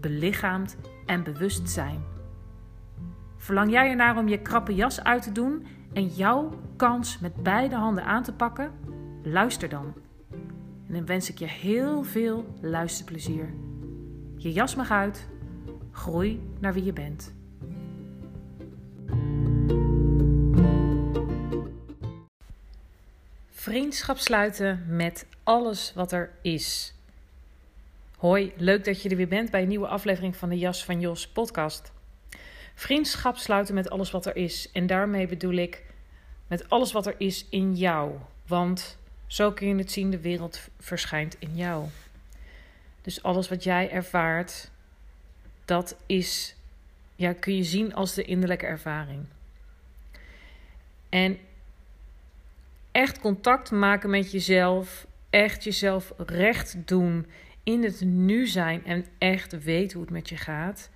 belichaamd en bewust zijn. Verlang jij ernaar om je krappe jas uit te doen en jouw kans met beide handen aan te pakken? Luister dan. En dan wens ik je heel veel luisterplezier. Je jas mag uit. Groei naar wie je bent. Vriendschap sluiten met alles wat er is. Hoi, leuk dat je er weer bent bij een nieuwe aflevering van de Jas van Jos podcast. Vriendschap sluiten met alles wat er is. En daarmee bedoel ik met alles wat er is in jou. Want zo kun je het zien, de wereld verschijnt in jou. Dus alles wat jij ervaart, dat is, ja, kun je zien als de innerlijke ervaring. En echt contact maken met jezelf, echt jezelf recht doen in het nu zijn en echt weet hoe het met je gaat,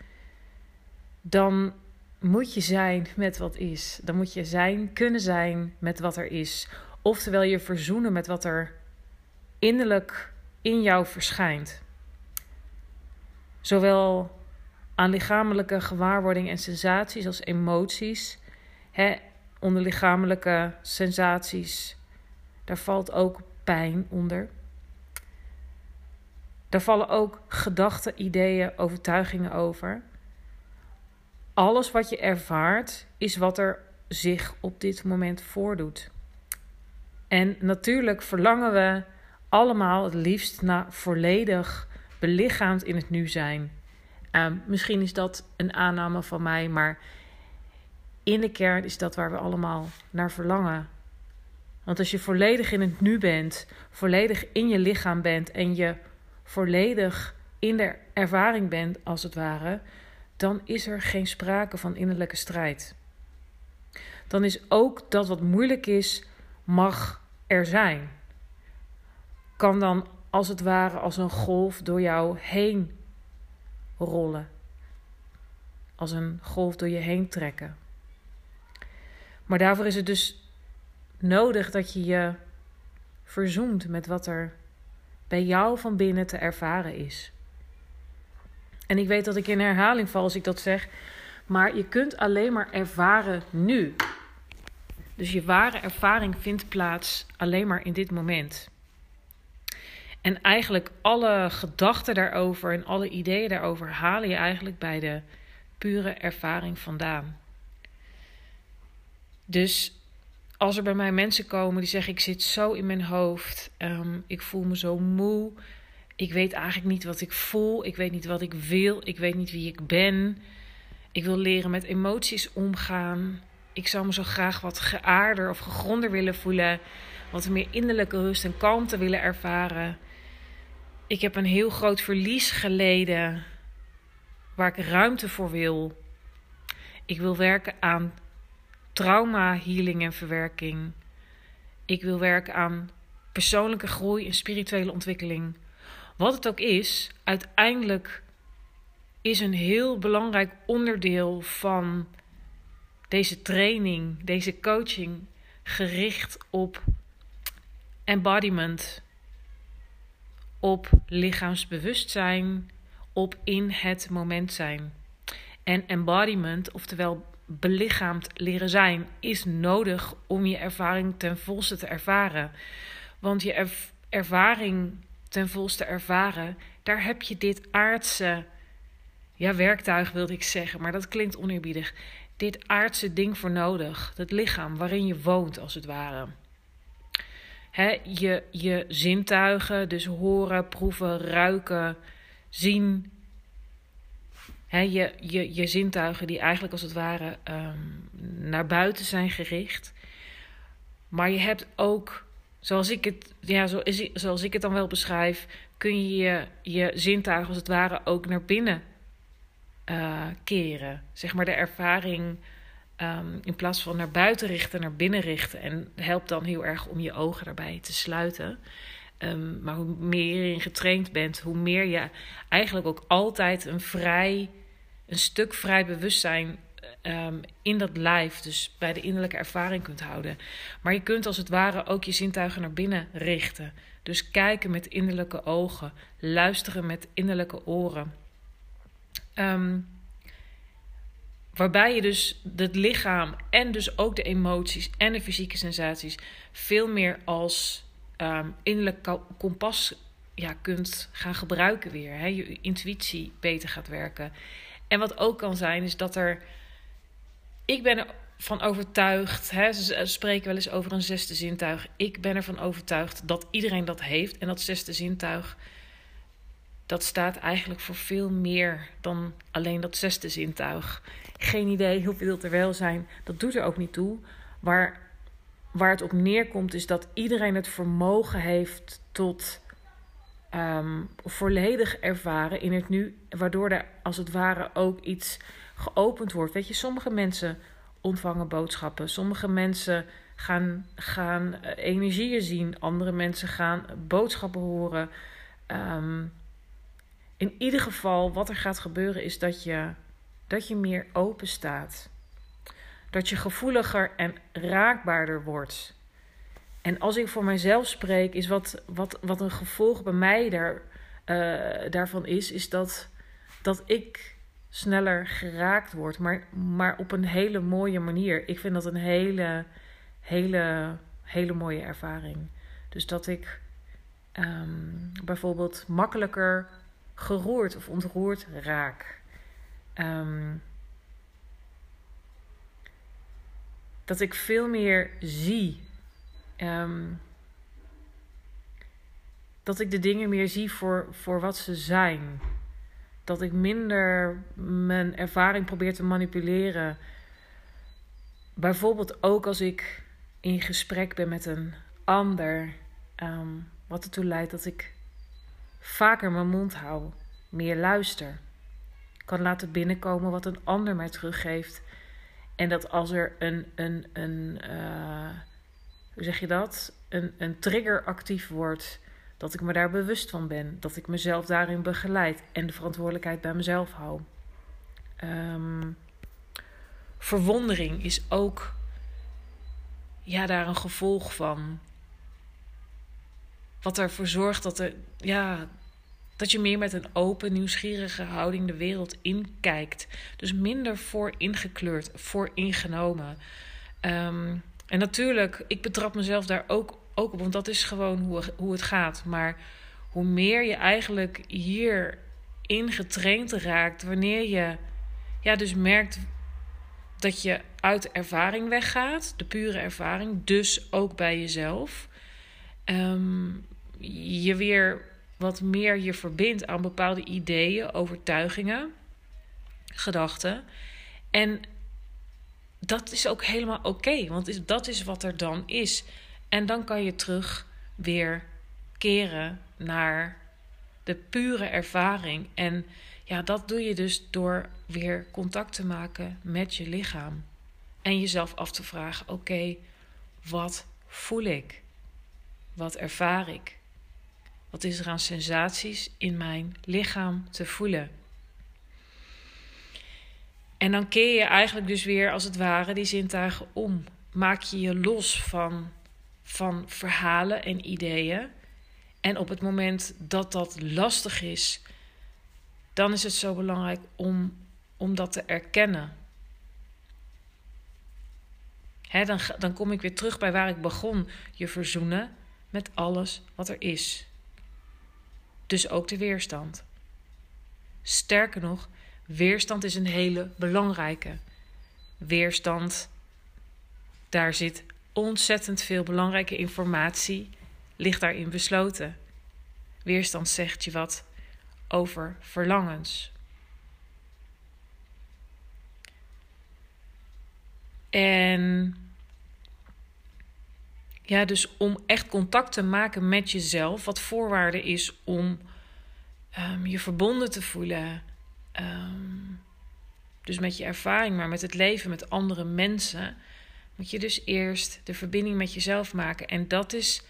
dan moet je zijn met wat is. Dan moet je zijn, kunnen zijn met wat er is. Oftewel je verzoenen met wat er innerlijk in jou verschijnt. Zowel aan lichamelijke gewaarwording en sensaties als emoties. Hè, onder lichamelijke sensaties, daar valt ook pijn onder. Daar vallen ook gedachten, ideeën, overtuigingen over. Alles wat je ervaart is wat er zich op dit moment voordoet. En natuurlijk verlangen we allemaal het liefst naar volledig belichaamd in het nu zijn. Uh, misschien is dat een aanname van mij, maar in de kern is dat waar we allemaal naar verlangen. Want als je volledig in het nu bent, volledig in je lichaam bent en je volledig in de ervaring bent, als het ware, dan is er geen sprake van innerlijke strijd. Dan is ook dat wat moeilijk is, mag er zijn. Kan dan als het ware als een golf door jou heen rollen. Als een golf door je heen trekken. Maar daarvoor is het dus nodig dat je je verzoent met wat er bij jou van binnen te ervaren is. En ik weet dat ik in herhaling val als ik dat zeg, maar je kunt alleen maar ervaren nu. Dus je ware ervaring vindt plaats alleen maar in dit moment. En eigenlijk alle gedachten daarover en alle ideeën daarover halen je eigenlijk bij de pure ervaring vandaan. Dus als er bij mij mensen komen die zeggen: Ik zit zo in mijn hoofd, um, ik voel me zo moe, ik weet eigenlijk niet wat ik voel, ik weet niet wat ik wil, ik weet niet wie ik ben, ik wil leren met emoties omgaan, ik zou me zo graag wat geaarder of gegronder willen voelen, wat meer innerlijke rust en kalmte willen ervaren. Ik heb een heel groot verlies geleden waar ik ruimte voor wil. Ik wil werken aan trauma, healing en verwerking. Ik wil werken aan persoonlijke groei en spirituele ontwikkeling. Wat het ook is, uiteindelijk is een heel belangrijk onderdeel van deze training, deze coaching, gericht op embodiment, op lichaamsbewustzijn, op in het moment zijn. En embodiment, oftewel belichaamd leren zijn is nodig om je ervaring ten volste te ervaren. Want je ervaring ten volste ervaren, daar heb je dit aardse, ja, werktuig wilde ik zeggen, maar dat klinkt oneerbiedig. Dit aardse ding voor nodig. Het lichaam waarin je woont, als het ware. Je, je zintuigen, dus horen, proeven, ruiken, zien. Je, je, je zintuigen die eigenlijk als het ware um, naar buiten zijn gericht. Maar je hebt ook, zoals ik het, ja, zoals ik het dan wel beschrijf, kun je je, je zintuigen als het ware ook naar binnen uh, keren. Zeg maar de ervaring um, in plaats van naar buiten richten, naar binnen richten. En helpt dan heel erg om je ogen daarbij te sluiten. Um, maar hoe meer je erin getraind bent, hoe meer je eigenlijk ook altijd een vrij, een stuk vrij bewustzijn um, in dat lijf, dus bij de innerlijke ervaring kunt houden. Maar je kunt als het ware ook je zintuigen naar binnen richten. Dus kijken met innerlijke ogen, luisteren met innerlijke oren. Um, waarbij je dus het lichaam en dus ook de emoties en de fysieke sensaties veel meer als um, innerlijk kompas ja, kunt gaan gebruiken weer. Hè? Je intuïtie beter gaat werken. En wat ook kan zijn, is dat er. Ik ben ervan overtuigd, hè, ze spreken wel eens over een zesde zintuig. Ik ben ervan overtuigd dat iedereen dat heeft. En dat zesde zintuig dat staat eigenlijk voor veel meer dan alleen dat zesde zintuig. Geen idee hoeveel er wel zijn, dat doet er ook niet toe. Waar, waar het op neerkomt is dat iedereen het vermogen heeft tot um, volledig ervaren in het nu, waardoor er als het ware ook iets geopend wordt. Weet je, sommige mensen ontvangen boodschappen, sommige mensen gaan, gaan eh, energieën zien, andere mensen gaan boodschappen horen. Um, in ieder geval, wat er gaat gebeuren is dat je, dat je meer open staat. Dat je gevoeliger en raakbaarder wordt. En als ik voor mijzelf spreek, is wat, wat, wat een gevolg bij mij daar, uh, daarvan is, is dat, dat ik sneller geraakt word, maar, maar op een hele mooie manier. Ik vind dat een hele, hele, hele mooie ervaring. Dus dat ik um, bijvoorbeeld makkelijker geroerd of ontroerd raak. Um, dat ik veel meer zie. Um, dat ik de dingen meer zie voor, voor wat ze zijn. Dat ik minder mijn ervaring probeer te manipuleren. Bijvoorbeeld ook als ik in gesprek ben met een ander. Um, wat ertoe leidt dat ik vaker mijn mond hou, meer luister. Kan laten binnenkomen wat een ander mij teruggeeft. En dat als er een, een, een uh, hoe zeg je dat? Een, een trigger actief wordt, dat ik me daar bewust van ben. Dat ik mezelf daarin begeleid en de verantwoordelijkheid bij mezelf hou. Um, verwondering is ook ja, daar een gevolg van. Wat ervoor zorgt dat, er, ja, dat je meer met een open, nieuwsgierige houding de wereld inkijkt. Dus minder voor ingekleurd, voor ingenomen. Ehm, en natuurlijk, ik betrap mezelf daar ook, ook op, want dat is gewoon hoe, hoe het gaat. Maar hoe meer je eigenlijk hier ingetraind raakt, wanneer je ja, dus merkt dat je uit ervaring weggaat, de pure ervaring, dus ook bij jezelf. Um, je weer wat meer je verbindt aan bepaalde ideeën, overtuigingen, gedachten. En dat is ook helemaal oké, want dat is wat er dan is. En dan kan je terug weer keren naar de pure ervaring. En ja, dat doe je dus door weer contact te maken met je lichaam. En jezelf af te vragen: oké, wat voel ik? Wat ervaar ik? Wat is er aan sensaties in mijn lichaam te voelen? En dan keer je eigenlijk dus weer als het ware die zintuigen om. Maak je je los van, van verhalen en ideeën. En op het moment dat dat lastig is, dan is het zo belangrijk om, om dat te erkennen. dan, dan kom ik weer terug bij waar ik begon. Je verzoenen met alles wat er is dus ook de weerstand. Sterker nog, weerstand is een hele belangrijke. Weerstand, daar zit ontzettend veel belangrijke informatie, ligt daarin besloten. Weerstand zegt je wat over verlangens. En ja, dus om echt contact te maken met jezelf, wat voorwaarde is om um, je verbonden te voelen. Um, dus met je ervaring, maar met het leven met andere mensen, moet je dus eerst de verbinding met jezelf maken. En dat is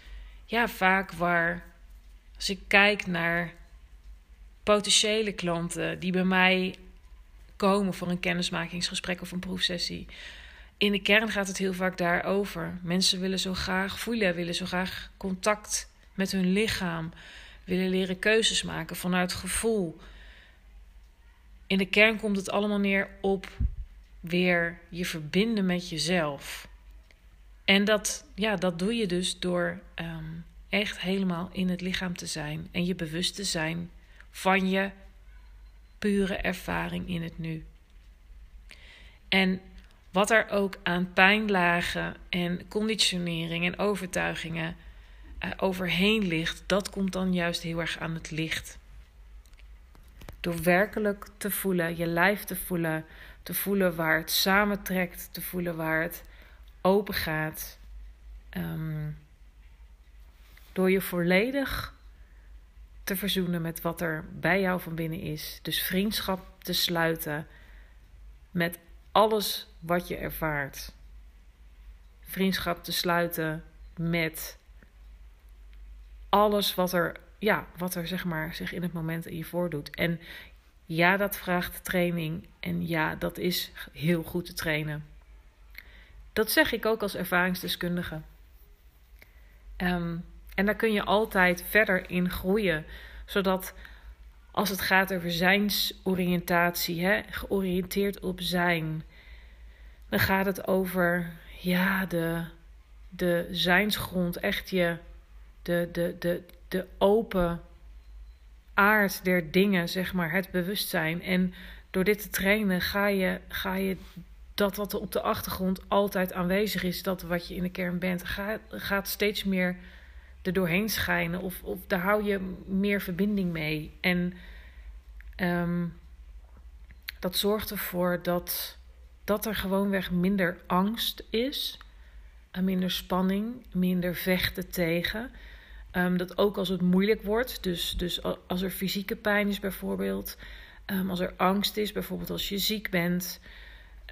ja, vaak waar, als ik kijk naar potentiële klanten die bij mij komen voor een kennismakingsgesprek of een proefsessie. In de kern gaat het heel vaak daarover. Mensen willen zo graag voelen, willen zo graag contact met hun lichaam, willen leren keuzes maken vanuit gevoel. In de kern komt het allemaal neer op weer je verbinden met jezelf. En dat, ja, dat doe je dus door ehm, echt helemaal in het lichaam te zijn en je bewust te zijn van je pure ervaring in het nu. En wat er ook aan pijnlagen en conditionering en overtuigingen uh, overheen ligt, dat komt dan juist heel erg aan het licht. Door werkelijk te voelen, je lijf te voelen, te voelen waar het samentrekt, te voelen waar het open gaat. Um, door je volledig te verzoenen met wat er bij jou van binnen is. Dus vriendschap te sluiten met alles wat je ervaart. Vriendschap te sluiten met alles wat er, ja, wat er zeg maar, zich in het moment in je voordoet. En ja, dat vraagt training. En ja, dat is heel goed te trainen. Dat zeg ik ook als ervaringsdeskundige. Um, en daar kun je altijd verder in groeien, zodat als het gaat over zijnsoriëntatie, hè, georiënteerd op zijn, dan gaat het over ja, de, de zijnsgrond, echt je, de, de, de, de open aard der dingen, zeg maar, het bewustzijn. En door dit te trainen ga je, ga je dat wat er op de achtergrond altijd aanwezig is, dat wat je in de kern bent, gaat, gaat steeds meer er doorheen schijnen. Of, of daar hou je meer verbinding mee. En ehm, dat zorgt ervoor dat, dat er gewoonweg minder angst is. Minder spanning, minder vechten tegen. Um, dat ook als het moeilijk wordt, dus, dus als er fysieke pijn is bijvoorbeeld, um, als er angst is, bijvoorbeeld als je ziek bent,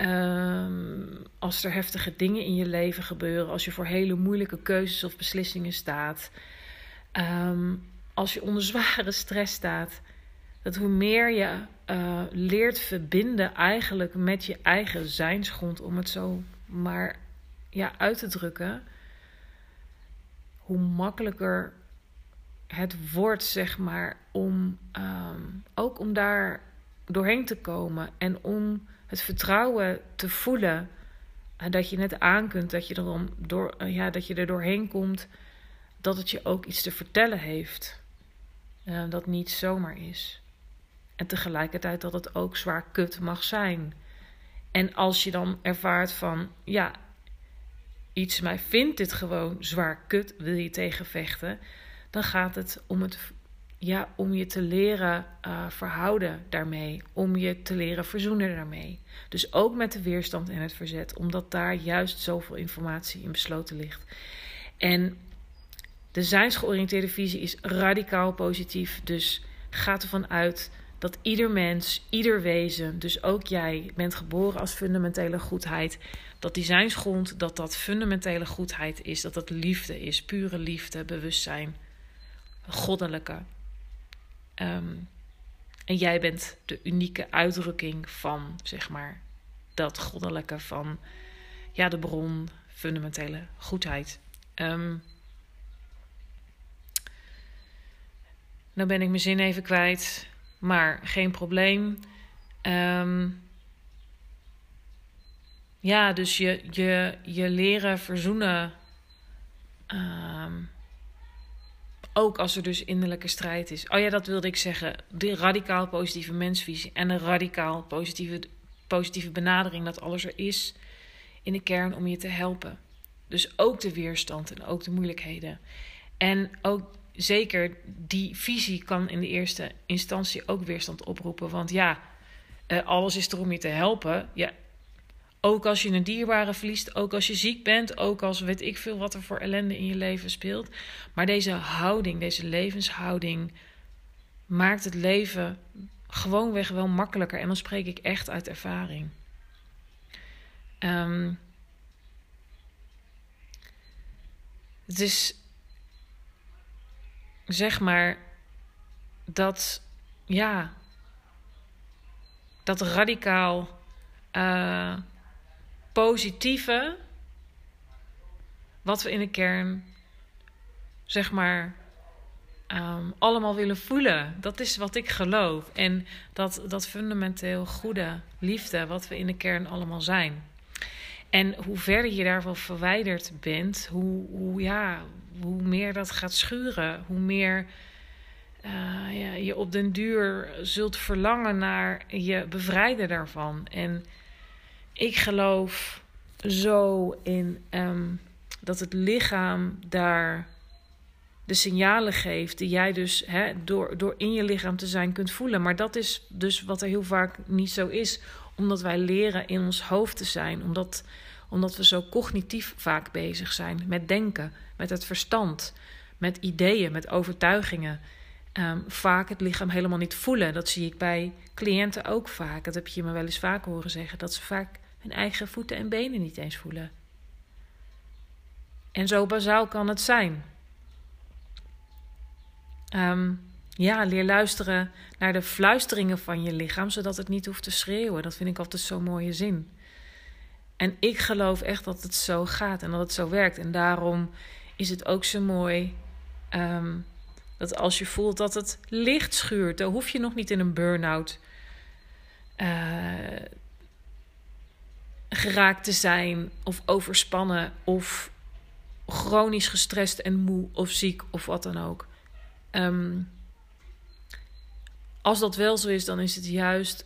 Um, als er heftige dingen in je leven gebeuren, als je voor hele moeilijke keuzes of beslissingen staat, als je onder zware stress staat, dat hoe meer je uh, leert verbinden eigenlijk met je eigen zijnsgrond, om het zo maar ja, uit te drukken, hoe makkelijker het wordt, zeg maar, om um, ook om daar doorheen te komen en om het vertrouwen te voelen dat je het aan kunt, dat je, erom door, eh, ja, dat je er doorheen komt, dat het je ook iets te vertellen heeft. Uh, dat niet zomaar is. En tegelijkertijd dat het ook zwaar kut mag zijn. En als je dan ervaart van, ja, iets mij vindt dit gewoon zwaar kut, wil je tegenvechten, dan gaat het om het ja, om je te leren uh, verhouden daarmee, om je te leren verzoenen daarmee. Dus ook met de weerstand en het verzet, omdat daar juist zoveel informatie in besloten ligt. En de zijnsgeoriënteerde visie is radicaal positief, dus gaat ervan uit dat ieder mens, ieder wezen, dus ook jij, bent geboren als fundamentele goedheid. Dat die zijnsgrond, dat dat fundamentele goedheid is, dat dat liefde is, pure liefde, bewustzijn, goddelijke. Um, en jij bent de unieke uitdrukking van, zeg maar, dat goddelijke van, ja, de bron, fundamentele goedheid. Um, nou ben ik mijn zin even kwijt, maar geen probleem. Um, ja, dus je, je, je leren verzoenen. Um, ook als er dus innerlijke strijd is. Oh ja, dat wilde ik zeggen. De radicaal positieve mensvisie en een radicaal positieve, positieve benadering dat alles er is in de kern om je te helpen. Dus ook de weerstand en ook de moeilijkheden. En ook zeker die visie kan in de eerste instantie ook weerstand oproepen. Want ja, uh, alles is er om je te helpen. Ja, ook als je een dierbare verliest, ook als je ziek bent, ook als weet ik veel wat er voor ellende in je leven speelt. Maar deze houding, deze levenshouding, maakt het leven gewoonweg wel makkelijker. En dan spreek ik echt uit ervaring. Um, het is zeg maar dat, ja, dat radicaal uh, positieve, wat we in de kern, zeg maar, um, allemaal willen voelen. Dat is wat ik geloof. En dat, dat fundamenteel goede liefde, wat we in de kern allemaal zijn. En hoe verder je daarvan verwijderd bent, hoe, hoe, ja, hoe meer dat gaat schuren, hoe meer uh, ja, je op den duur zult verlangen naar je bevrijden daarvan. En ik geloof zo in um, dat het lichaam daar de signalen geeft die jij dus hè, door, door in je lichaam te zijn kunt voelen. Maar dat is dus wat er heel vaak niet zo is, omdat wij leren in ons hoofd te zijn, omdat, omdat we zo cognitief vaak bezig zijn met denken, met het verstand, met ideeën, met overtuigingen. Um, vaak het lichaam helemaal niet voelen. Dat zie ik bij cliënten ook vaak. Dat heb je me wel eens vaak horen zeggen. Dat ze vaak hun eigen voeten en benen niet eens voelen. En zo bazaal kan het zijn. Um, ja, leer luisteren naar de fluisteringen van je lichaam, zodat het niet hoeft te schreeuwen. Dat vind ik altijd zo'n mooie zin. En ik geloof echt dat het zo gaat en dat het zo werkt. En daarom is het ook zo mooi um, dat als je voelt dat het licht schuurt, dan hoef je nog niet in een burn-out uh, geraakt te zijn, of overspannen, of chronisch gestrest en moe, of ziek, of wat dan ook. Um, als dat wel zo is, dan is het juist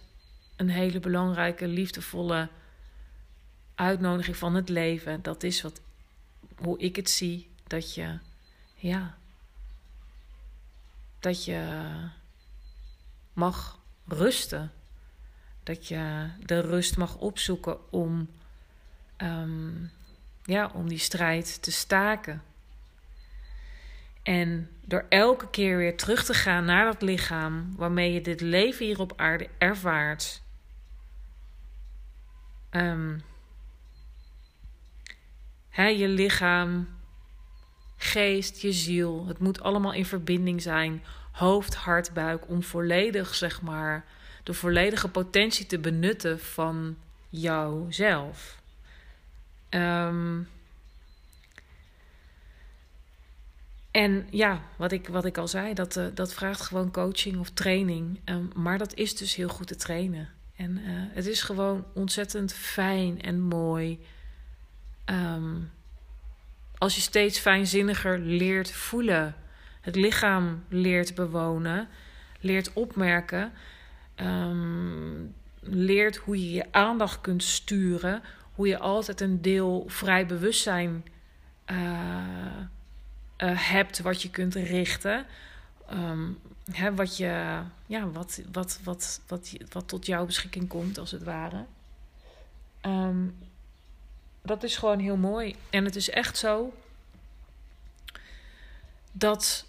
een hele belangrijke, liefdevolle uitnodiging van het leven. Dat is wat, hoe ik het zie. Dat je, ja, dat je mag rusten. Dat je de rust mag opzoeken om, um, ja, om die strijd te staken. En door elke keer weer terug te gaan naar dat lichaam waarmee je dit leven hier op aarde ervaart. Um, je lichaam, geest, je ziel. Het moet allemaal in verbinding zijn. Hoofd, hart, buik. Om volledig, zeg maar, de volledige potentie te benutten van jouzelf. Um, En ja, wat ik, wat ik al zei, dat, uh, dat vraagt gewoon coaching of training. Um, maar dat is dus heel goed te trainen. En uh, het is gewoon ontzettend fijn en mooi. Um, als je steeds fijnzinniger leert voelen, het lichaam leert bewonen, leert opmerken, um, leert hoe je je aandacht kunt sturen, hoe je altijd een deel vrij bewustzijn uh, uh, hebt wat je kunt richten. Um, hè, wat, je, ja, wat, wat, wat, wat, wat tot jouw beschikking komt, als het ware. Um, dat is gewoon heel mooi. En het is echt zo dat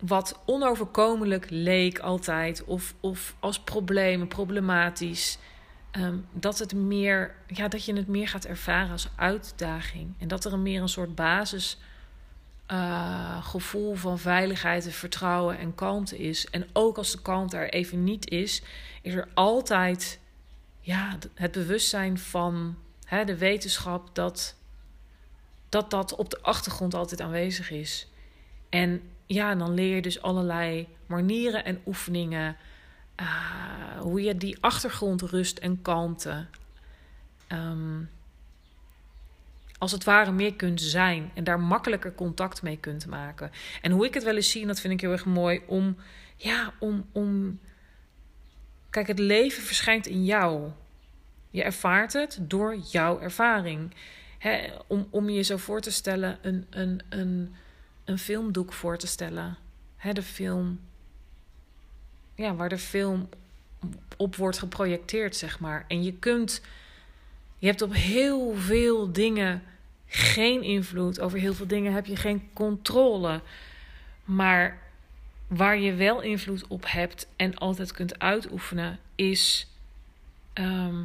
wat onoverkomelijk leek altijd, of, of als probleem, problematisch, um, dat, het meer, ja, dat je het meer gaat ervaren als uitdaging. En dat er een meer een soort basis uh, gevoel van veiligheid en vertrouwen en kalmte is. En ook als de kalmte er even niet is, is er altijd ja, het bewustzijn van hè, de wetenschap dat, dat dat op de achtergrond altijd aanwezig is. En ja, dan leer je dus allerlei manieren en oefeningen. Uh, hoe je die achtergrondrust en kalmte um, als het ware meer kunt zijn en daar makkelijker contact mee kunt maken. En hoe ik het wel eens zie, en dat vind ik heel erg mooi, om, ja, om, om. Kijk, het leven verschijnt in jou. Je ervaart het door jouw ervaring. om, om je zo voor te stellen, een, een, een, een filmdoek voor te stellen. de film. Ja, waar de film op wordt geprojecteerd, zeg maar. En je kunt. Je hebt op heel veel dingen geen invloed. Over heel veel dingen heb je geen controle. Maar waar je wel invloed op hebt en altijd kunt uitoefenen, is ehm,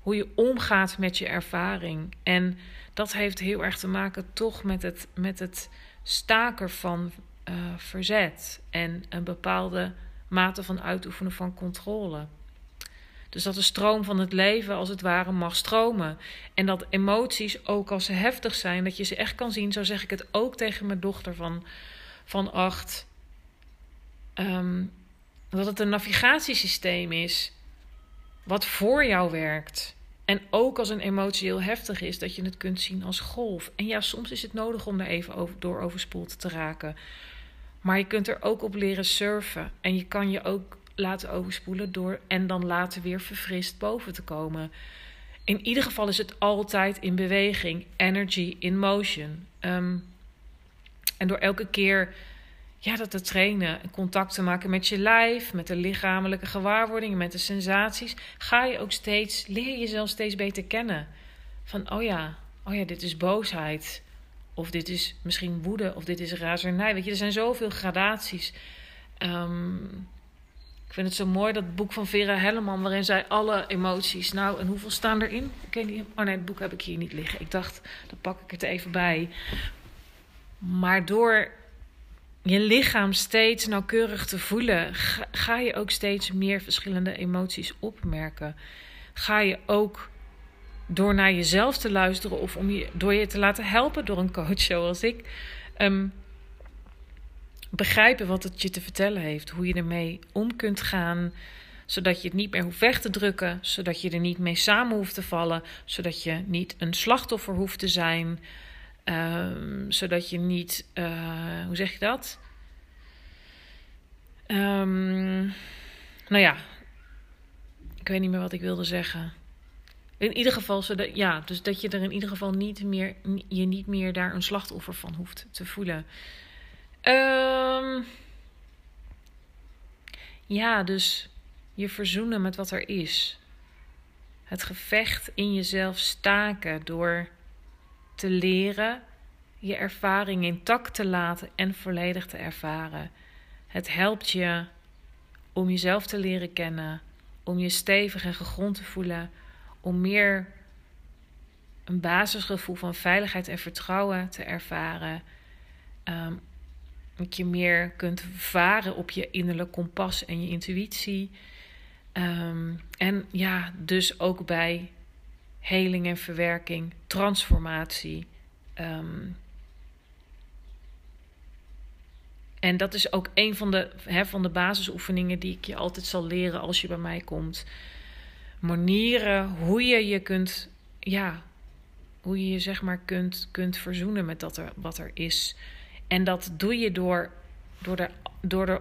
hoe je omgaat met je ervaring. En dat heeft heel erg te maken toch met het, met het staken van uh, verzet en een bepaalde mate van uitoefenen van controle. Dus dat de stroom van het leven als het ware mag stromen. En dat emoties, ook als ze heftig zijn, dat je ze echt kan zien. Zo zeg ik het ook tegen mijn dochter van, van acht. Ehm, dat het een navigatiesysteem is wat voor jou werkt. En ook als een emotie heel heftig is, dat je het kunt zien als golf. En ja, soms is het nodig om er even over, door overspoeld te raken. Maar je kunt er ook op leren surfen. En je kan je ook laten overspoelen door en dan later weer verfrist boven te komen. In ieder geval is het altijd in beweging, energy in motion. Ehm, en door elke keer ja, dat te trainen, contact te maken met je lijf, met de lichamelijke gewaarwordingen, met de sensaties, ga je ook steeds, leer jezelf steeds beter kennen. Van, oh ja, oh ja, dit is boosheid. Of dit is misschien woede, of dit is razernij. Weet je, er zijn zoveel gradaties. Um, ik vind het zo mooi, dat boek van Vera Helleman, waarin zij alle emoties. Nou, en hoeveel staan erin? Ik niet. Oh nee, het boek heb ik hier niet liggen. Ik dacht, dan pak ik het even bij. Maar door je lichaam steeds nauwkeurig te voelen, ga je ook steeds meer verschillende emoties opmerken. Ga je ook door naar jezelf te luisteren of om je, door je te laten helpen door een coach zoals ik. Um, begrijpen wat het je te vertellen heeft. Hoe je ermee om kunt gaan. Zodat je het niet meer hoeft weg te drukken. Zodat je er niet mee samen hoeft te vallen. Zodat je niet een slachtoffer hoeft te zijn. Um, zodat je niet. Uh, hoe zeg je dat? Um, nou ja. Ik weet niet meer wat ik wilde zeggen. In ieder geval, ja, dus dat je er in ieder geval niet meer, je niet meer daar een slachtoffer van hoeft te voelen. Um, ja, dus je verzoenen met wat er is. Het gevecht in jezelf staken door te leren je ervaring intact te laten en volledig te ervaren. Het helpt je om jezelf te leren kennen, om je stevig en gegrond te voelen, om meer een basisgevoel van veiligheid en vertrouwen te ervaren. Um, dat je meer kunt varen op je innerlijk kompas en je intuïtie. Ehm, en ja, dus ook bij heling en verwerking, transformatie. Ehm, en dat is ook een van de, van de basisoefeningen die ik je altijd zal leren als je bij mij komt. Manieren hoe je je kunt, ja, hoe je je zeg maar kunt, kunt verzoenen met dat er, wat er is. En dat doe je door, door, er, door er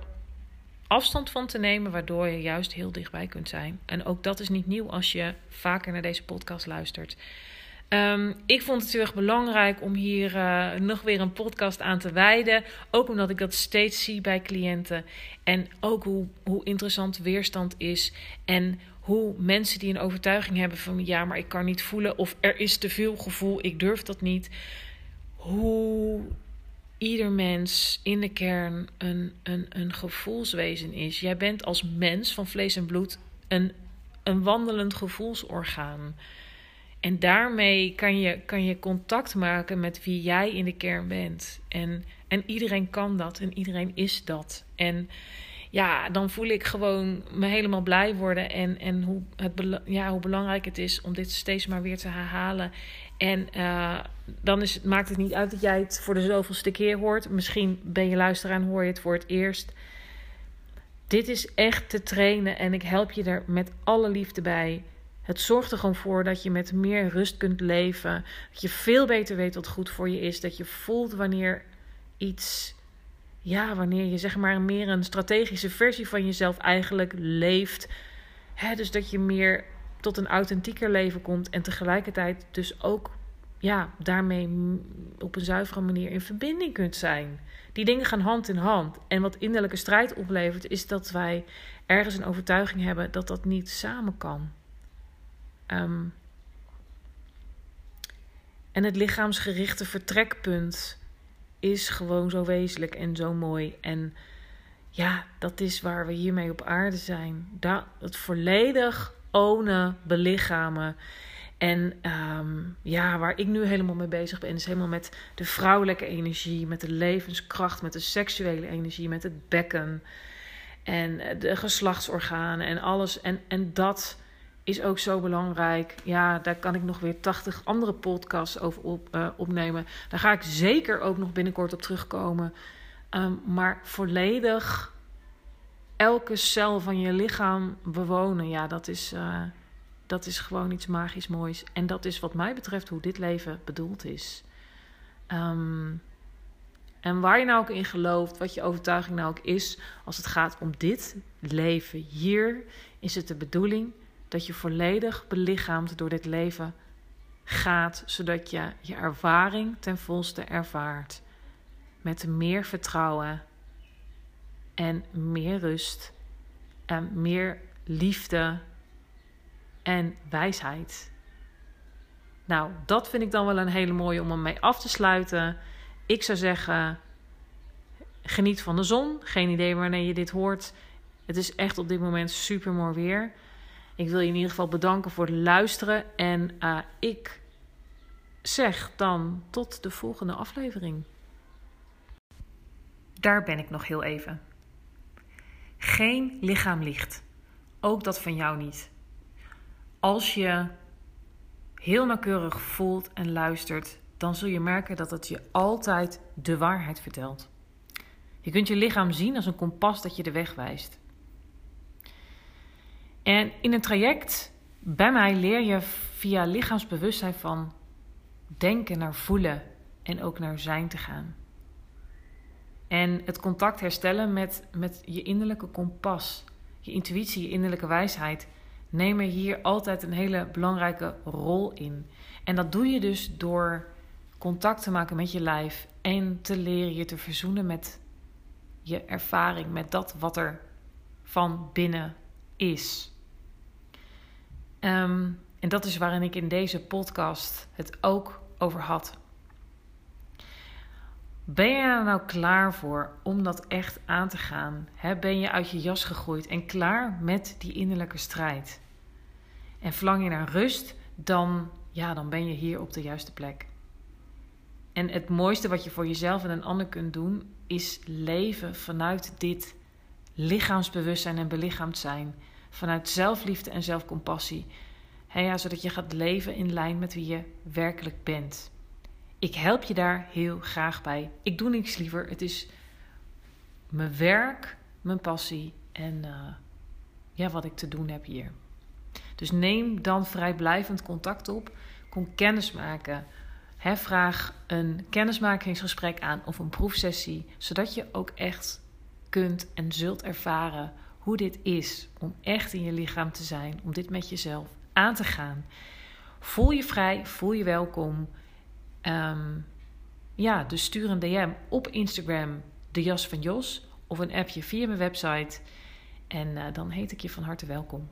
afstand van te nemen, waardoor je juist heel dichtbij kunt zijn. En ook dat is niet nieuw als je vaker naar deze podcast luistert. Um, ik vond het heel erg belangrijk om hier uh, nog weer een podcast aan te wijden. Ook omdat ik dat steeds zie bij cliënten. En ook hoe, hoe interessant weerstand is. En hoe mensen die een overtuiging hebben van ja, maar ik kan niet voelen. Of er is te veel gevoel, ik durf dat niet. Hoe ieder mens in de kern een, een, een gevoelswezen is. Jij bent als mens van vlees en bloed een, een wandelend gevoelsorgaan. En daarmee kan je, kan je contact maken met wie jij in de kern bent. En, en iedereen kan dat en iedereen is dat. En ja, dan voel ik gewoon me helemaal blij worden. En, en hoe, het, ja, hoe belangrijk het is om dit steeds maar weer te herhalen. En uh, dan is, maakt het niet uit dat jij het voor de zoveelste keer hoort. Misschien ben je luisteraar en hoor je het voor het eerst. Dit is echt te trainen en ik help je er met alle liefde bij. Het zorgt er gewoon voor dat je met meer rust kunt leven. Dat je veel beter weet wat goed voor je is. Dat je voelt wanneer iets. Ja, wanneer je zeg maar meer een strategische versie van jezelf eigenlijk leeft. dus dat je meer tot een authentieker leven komt. En tegelijkertijd dus ook ja, daarmee op een zuivere manier in verbinding kunt zijn. Die dingen gaan hand in hand. En wat innerlijke strijd oplevert, is dat wij ergens een overtuiging hebben dat dat niet samen kan. Ehm, en het lichaamsgerichte vertrekpunt is gewoon zo wezenlijk en zo mooi. En ja, dat is waar we hiermee op aarde zijn. Dat, het volledig ownen, belichamen. En ehm, ja, waar ik nu helemaal mee bezig ben, is helemaal met de vrouwelijke energie, met de levenskracht, met de seksuele energie, met het bekken en de geslachtsorganen en alles. En, en dat is ook zo belangrijk. Ja, daar kan ik nog weer 80 andere podcasts over op, uh, opnemen. Daar ga ik zeker ook nog binnenkort op terugkomen. Um, maar volledig elke cel van je lichaam bewonen, ja, dat is, uh, dat is gewoon iets magisch moois. En dat is wat mij betreft hoe dit leven bedoeld is. Um, en waar je nou ook in gelooft, wat je overtuiging nou ook is, als het gaat om dit leven hier, is het de bedoeling dat je volledig belichaamd door dit leven gaat, zodat je je ervaring ten volste ervaart. Met meer vertrouwen en meer rust en meer liefde en wijsheid. Nou, dat vind ik dan wel een hele mooie om ermee af te sluiten. Ik zou zeggen, geniet van de zon. Geen idee wanneer je dit hoort. Het is echt op dit moment super mooi weer. Ik wil je in ieder geval bedanken voor het luisteren. En uh, ik zeg dan tot de volgende aflevering. Daar ben ik nog heel even. Geen lichaam liegt. Ook dat van jou niet. Als je heel nauwkeurig voelt en luistert, dan zul je merken dat het je altijd de waarheid vertelt. Je kunt je lichaam zien als een kompas dat je de weg wijst. En in een traject bij mij leer je via lichaamsbewustzijn van denken naar voelen en ook naar zijn te gaan. En het contact herstellen met, met je innerlijke kompas, je intuïtie, je innerlijke wijsheid, nemen hier altijd een hele belangrijke rol in. En dat doe je dus door contact te maken met je lijf en te leren je te verzoenen met je ervaring, met dat wat er van binnen is. Ehm, en dat is waarin ik in deze podcast het ook over had. Ben je er nou klaar voor om dat echt aan te gaan? ben je uit je jas gegroeid en klaar met die innerlijke strijd? En verlang je naar rust, dan, ja, dan ben je hier op de juiste plek. En het mooiste wat je voor jezelf en een ander kunt doen, is leven vanuit dit lichaamsbewustzijn en belichaamd zijn. Vanuit zelfliefde en zelfcompassie. ja, zodat je gaat leven in lijn met wie je werkelijk bent. Ik help je daar heel graag bij. Ik doe niks liever. Het is mijn werk, mijn passie en uh, ja, wat ik te doen heb hier. Dus neem dan vrijblijvend contact op. Kom kennis maken vraag een kennismakingsgesprek aan of een proefsessie, zodat je ook echt kunt en zult ervaren hoe dit is om echt in je lichaam te zijn, om dit met jezelf aan te gaan. Voel je vrij, voel je welkom. Ehm, ja, dus stuur een DM op Instagram, de jas van Jos, of een appje via mijn website. En uh, dan heet ik je van harte welkom.